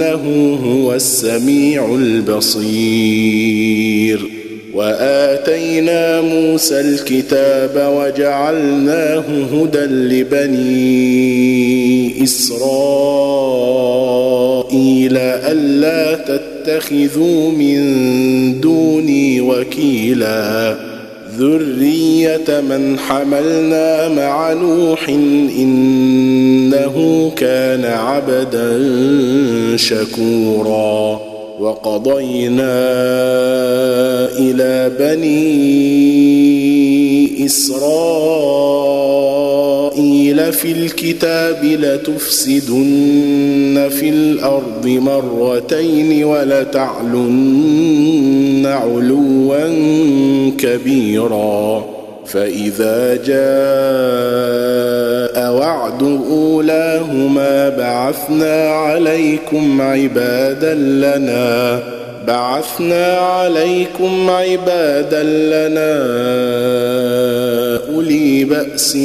إنه هو السميع البصير. وآتينا موسى الكتاب وجعلناه هدى لبني إسرائيل ألا تتخذوا من دوني وكيلا. ذريه من حملنا مع نوح انه كان عبدا شكورا وقضينا إلى بني اسرائيل في الكتاب لتفسدن في الأرض مرتين ولتعلن علوا كبيرا. فإذا جاء وعد أولاهما بعثنا عليكم عبادا لنا بعثنا عليكم عبادا لنا أولي بأس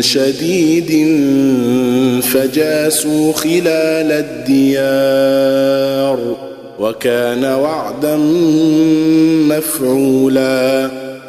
شديد فجاسوا خلال الديار وكان وعدا مفعولا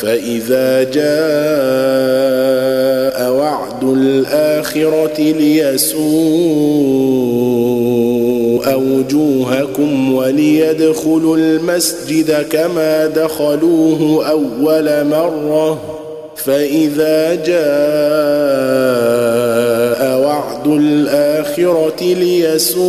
فإذا جاء وعد الآخرة ليسوء وجوهكم وليدخلوا المسجد كما دخلوه أول مرة فإذا جاء وعد الآخرة ليسوء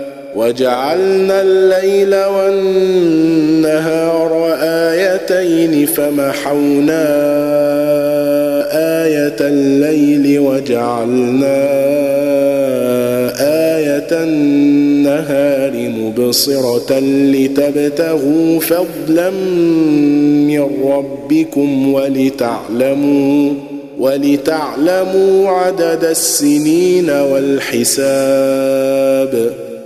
وجعلنا الليل والنهار آيتين فمحونا آية الليل وجعلنا آية النهار مبصرة لتبتغوا فضلا من ربكم ولتعلموا ولتعلموا عدد السنين والحساب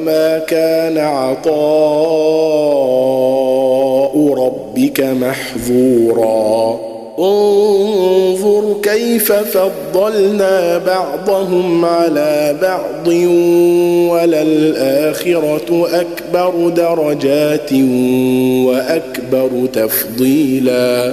وما كان عطاء ربك محظورا انظر كيف فضلنا بعضهم على بعض وللاخره اكبر درجات واكبر تفضيلا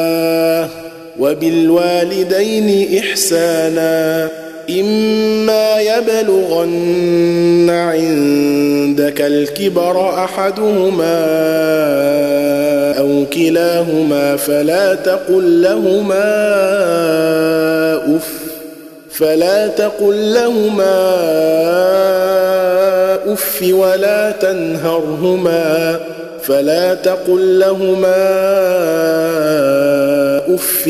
وبالوالدين إحسانا إما يبلغن عندك الكبر أحدهما أو كلاهما فلا تقل لهما اف فلا تقل لهما أف ولا تنهرهما فلا تقل لهما اف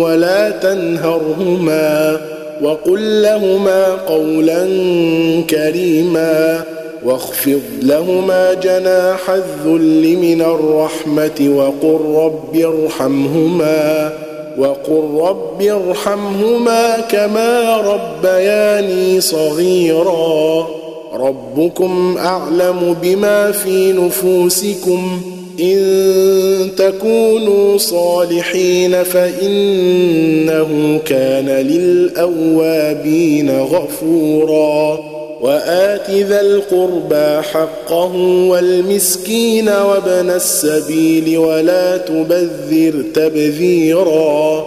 ولا تنهرهما وقل لهما قولا كريما واخفض لهما جناح الذل من الرحمه وقل رب ارحمهما وقل رب ارحمهما كما ربياني صغيرا ربكم اعلم بما في نفوسكم إن تكونوا صالحين فإنه كان للأوابين غفورا. وآت ذا القربى حقه والمسكين وابن السبيل ولا تبذر تبذيرا.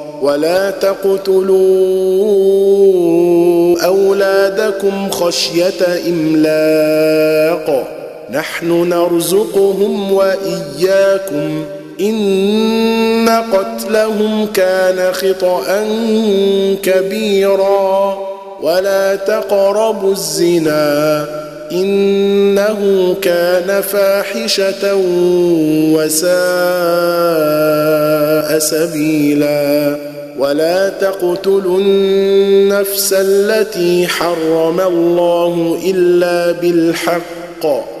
ولا تقتلوا أولادكم خشية إملاق. نحن نرزقهم وإياكم. إن قتلهم كان خطأ كبيرا. ولا تقربوا الزنا. إنه كان فاحشة وساء سبيلا ولا تقتلوا النفس التي حرم الله إلا بالحق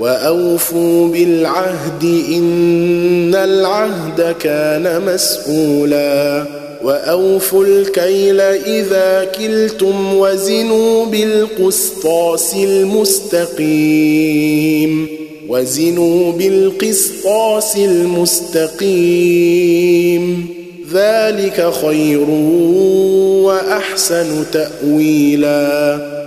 وأوفوا بالعهد إن العهد كان مسؤولا وأوفوا الكيل إذا كلتم وزنوا بالقسطاس المستقيم وزنوا بالقسطاس المستقيم ذلك خير وأحسن تأويلا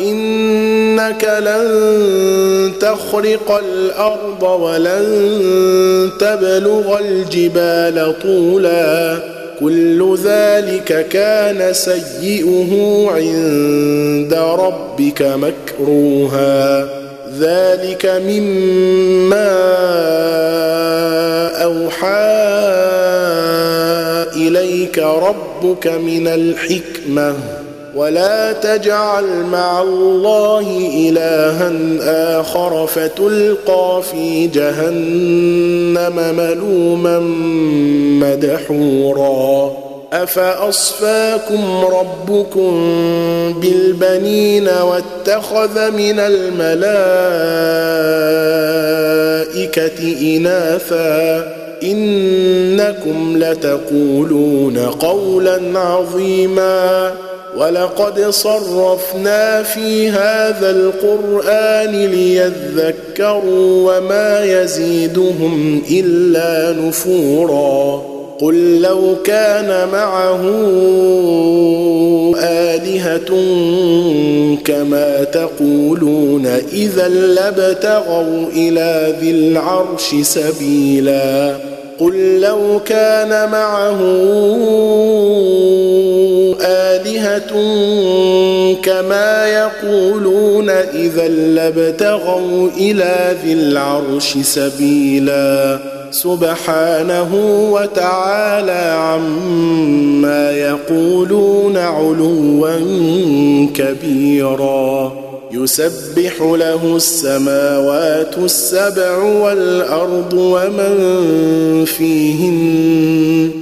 إنك لن تخرق الأرض ولن تبلغ الجبال طولا. كل ذلك كان سيئه عند ربك مكروها. ذلك مما أوحى إليك ربك من الحكمة. ولا تجعل مع الله إلها آخر فتلقى في جهنم ملوما مدحورا. أفأصفاكم ربكم بالبنين واتخذ من الملائكة إناثا؟ إنكم لتقولون قولا عظيما. ولقد صرفنا في هذا القرآن ليذكروا وما يزيدهم إلا نفورا. قل لو كان معه آلهة كما تقولون إذا لابتغوا إلى ذي العرش سبيلا. قل لو كان معه كما يقولون إذا لابتغوا إلى ذي العرش سبيلا سبحانه وتعالى عما يقولون علوا كبيرا يسبح له السماوات السبع والأرض ومن فيهن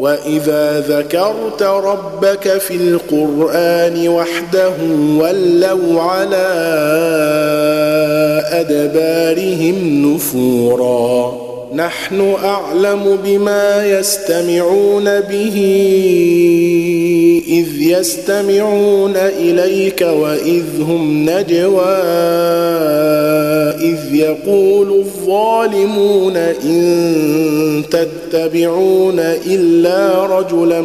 وإذا ذكرت ربك في القرآن وحده ولوا على أدبارهم نفورا نحن أعلم بما يستمعون به إذ يستمعون إليك وإذ هم نجوى إذ يقول الظالمون إن تتبعون إلا رجلا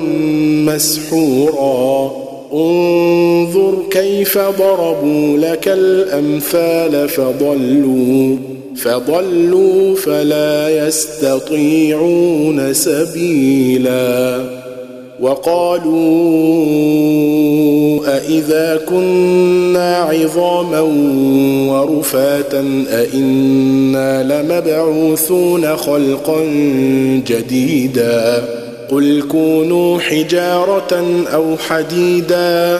مسحورا. انظر كيف ضربوا لك الأمثال فضلوا. فضلوا فلا يستطيعون سبيلا وقالوا أإذا كنا عظاما ورفاتا أإنا لمبعوثون خلقا جديدا قل كونوا حجارة أو حديدا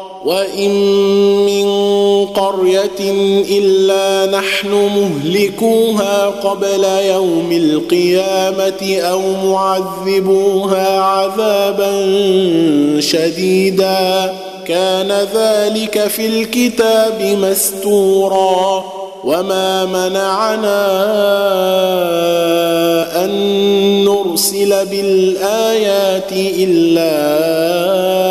وان من قريه الا نحن مهلكوها قبل يوم القيامه أو معذبوها عذابا شديدا كان ذلك في الكتاب مستورا وما منعنا ان نرسل بالايات الا ان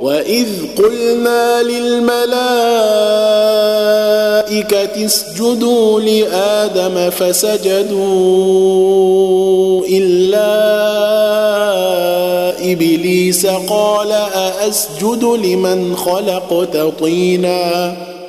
واذ قلنا للملائكه اسجدوا لادم فسجدوا الا ابليس قال ااسجد لمن خلقت طينا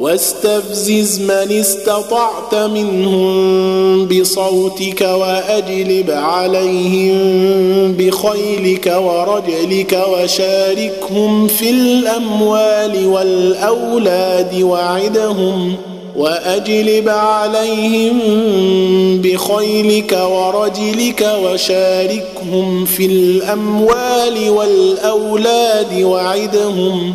واستفزز من استطعت منهم بصوتك وأجلب عليهم بخيلك ورجلك وشاركهم في الأموال والأولاد وعدهم وأجلب عليهم بخيلك ورجلك وشاركهم في الأموال والأولاد وعدهم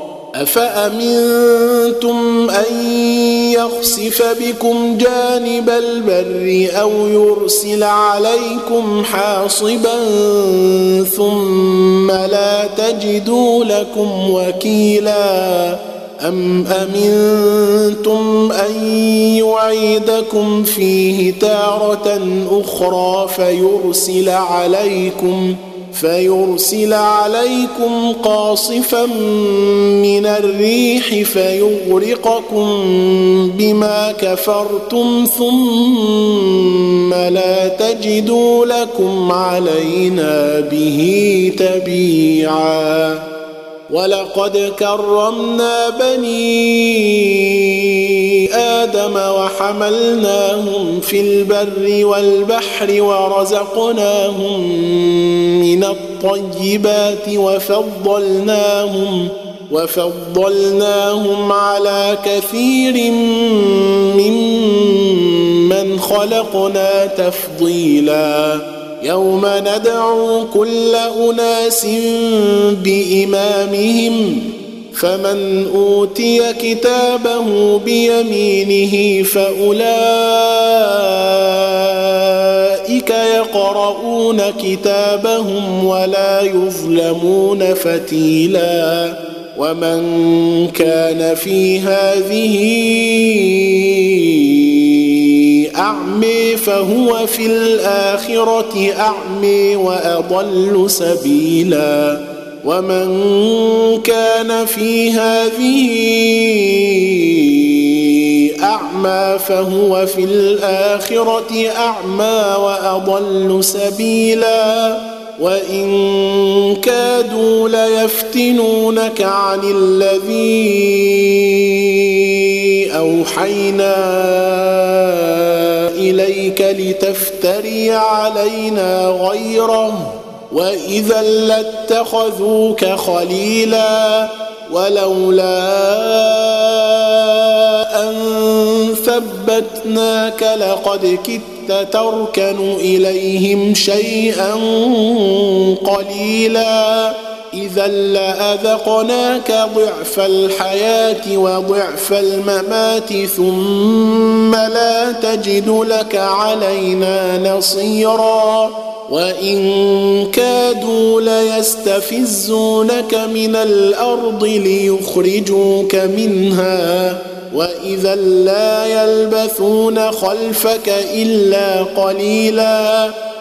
أفأمنتم أن يخسف بكم جانب البر أو يرسل عليكم حاصبا ثم لا تجدوا لكم وكيلا أم أمنتم أن يعيدكم فيه تارة أخرى فيرسل عليكم فيرسل عليكم قاصفا من الريح فيغرقكم بما كفرتم ثم لا تجدوا لكم علينا به تبيعا. ولقد كرمنا بني آدم وحملناهم في البر والبحر ورزقناهم من الطيبات وفضلناهم وفضلناهم على كثير ممن خلقنا تفضيلا يوم ندعو كل أناس بإمامهم فمن أوتي كتابه بيمينه فأولئك يقرؤون كتابهم ولا يظلمون فتيلا. ومن كان في هذه أعمي فهو في الآخرة أعمي وأضل سبيلا. ومن كان في هذه أعمى فهو في الآخرة أعمى وأضل سبيلا. وإن كادوا ليفتنونك عن الذي أوحينا اليك لتفتري علينا غيره وإذا لاتخذوك خليلا ولولا أن ثبتناك لقد كدت تركن إليهم شيئا قليلا إذا لأذقناك ضعف الحياة وضعف الممات ثم لا تجد لك علينا نصيرا. وإن كادوا ليستفزونك من الأرض ليخرجوك منها. وإذا لا يلبثون خلفك إلا قليلا.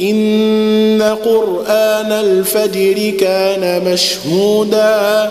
إن قرآن الفجر كان مشهودا.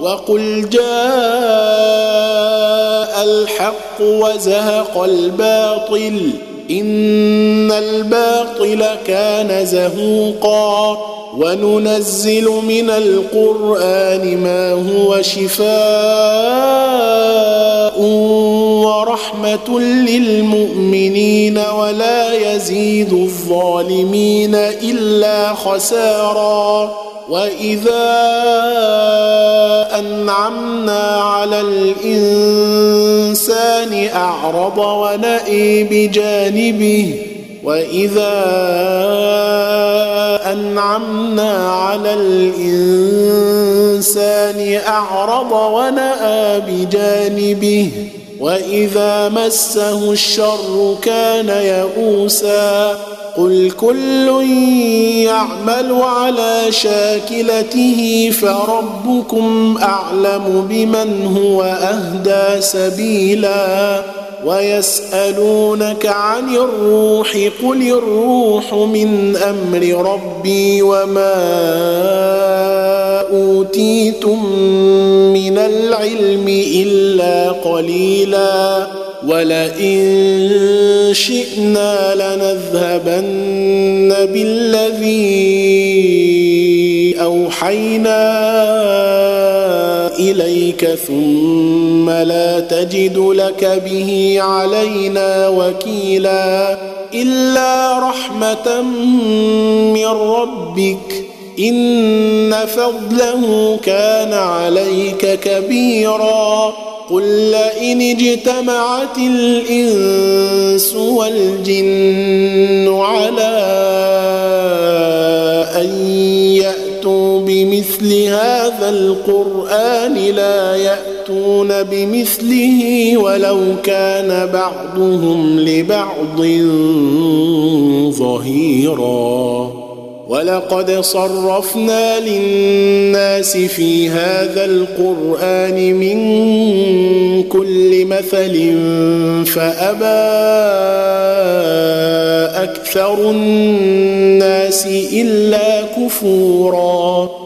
وقل جاء الحق وزهق الباطل إن الباطل كان زهوقا. وننزل من القرآن ما هو شفاء ورحمة للمؤمنين ولا يزيد الظالمين إلا خسارا. وإذا أنعمنا على الإنسان أعرض ونأي بجانبه وإذا أنعمنا على الإنسان أعرض ونأى بجانبه واذا مسه الشر كان يئوسا قل كل يعمل على شاكلته فربكم اعلم بمن هو اهدى سبيلا ويسألونك عن الروح قل الروح من أمر ربي وما أوتيتم من العلم إلا قليلا ولئن شئنا لنذهبن بالذي أوحينا إليك ثم لا تجد لك به علينا وكيلا إلا رحمة من ربك إن فضله كان عليك كبيرا قل لئن اجتمعت الإنس والجن على ياتوا بمثل هذا القرآن لا يأتون بمثله ولو كان بعضهم لبعض ظهيرا. ولقد صرفنا للناس في هذا القرآن من كل مثل فأبى أكثر الناس إلا كفورا.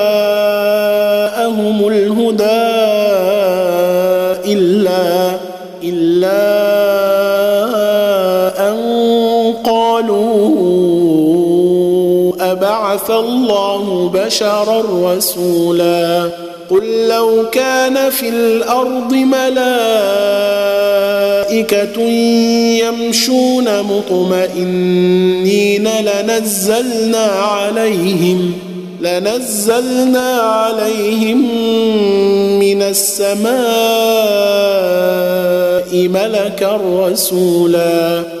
الله بشرا رسولا. قل لو كان في الأرض ملائكة يمشون مطمئنين لنزلنا عليهم لنزلنا عليهم من السماء ملكا رسولا.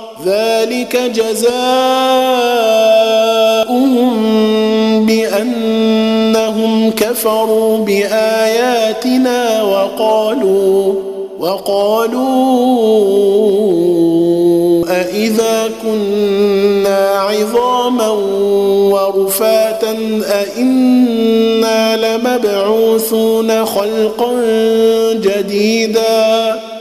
ذلك جزاؤهم بأنهم كفروا بآياتنا وقالوا وقالوا أإذا كنا عظاما ورفاتا أإنا لمبعوثون خلقا جديدا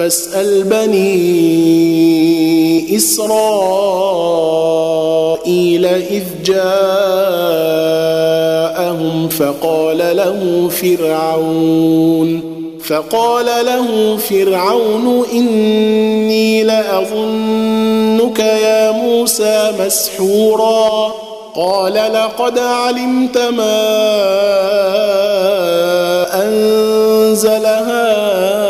فاسأل بني إسرائيل إذ جاءهم فقال له فرعون فقال له فرعون إني لأظنك يا موسى مسحورا قال لقد علمت ما أنزل هؤلاء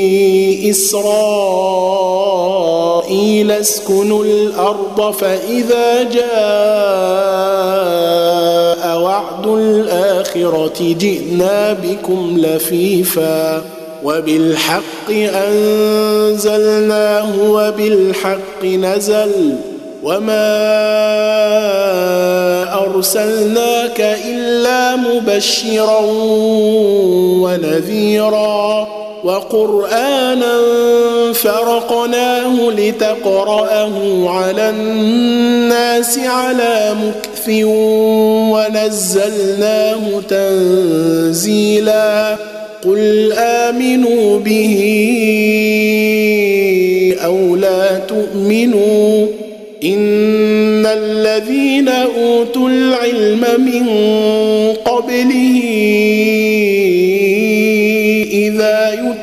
إسرائيل اسكنوا الأرض فإذا جاء وعد الآخرة جئنا بكم لفيفا وبالحق أنزلناه وبالحق نزل وما أرسلناك إلا مبشرا ونذيرا وقرآنا فرقناه لتقرأه على الناس على مكث ونزلناه تنزيلا. قل آمنوا به أو لا تؤمنوا. إن الذين أوتوا العلم من قبله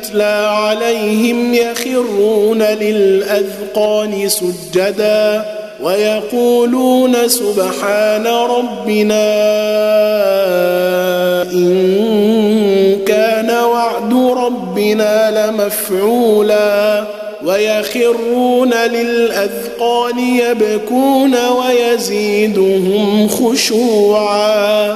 يتلى عليهم يخرون للأذقان سجدا ويقولون سبحان ربنا إن كان وعد ربنا لمفعولا ويخرون للأذقان يبكون ويزيدهم خشوعا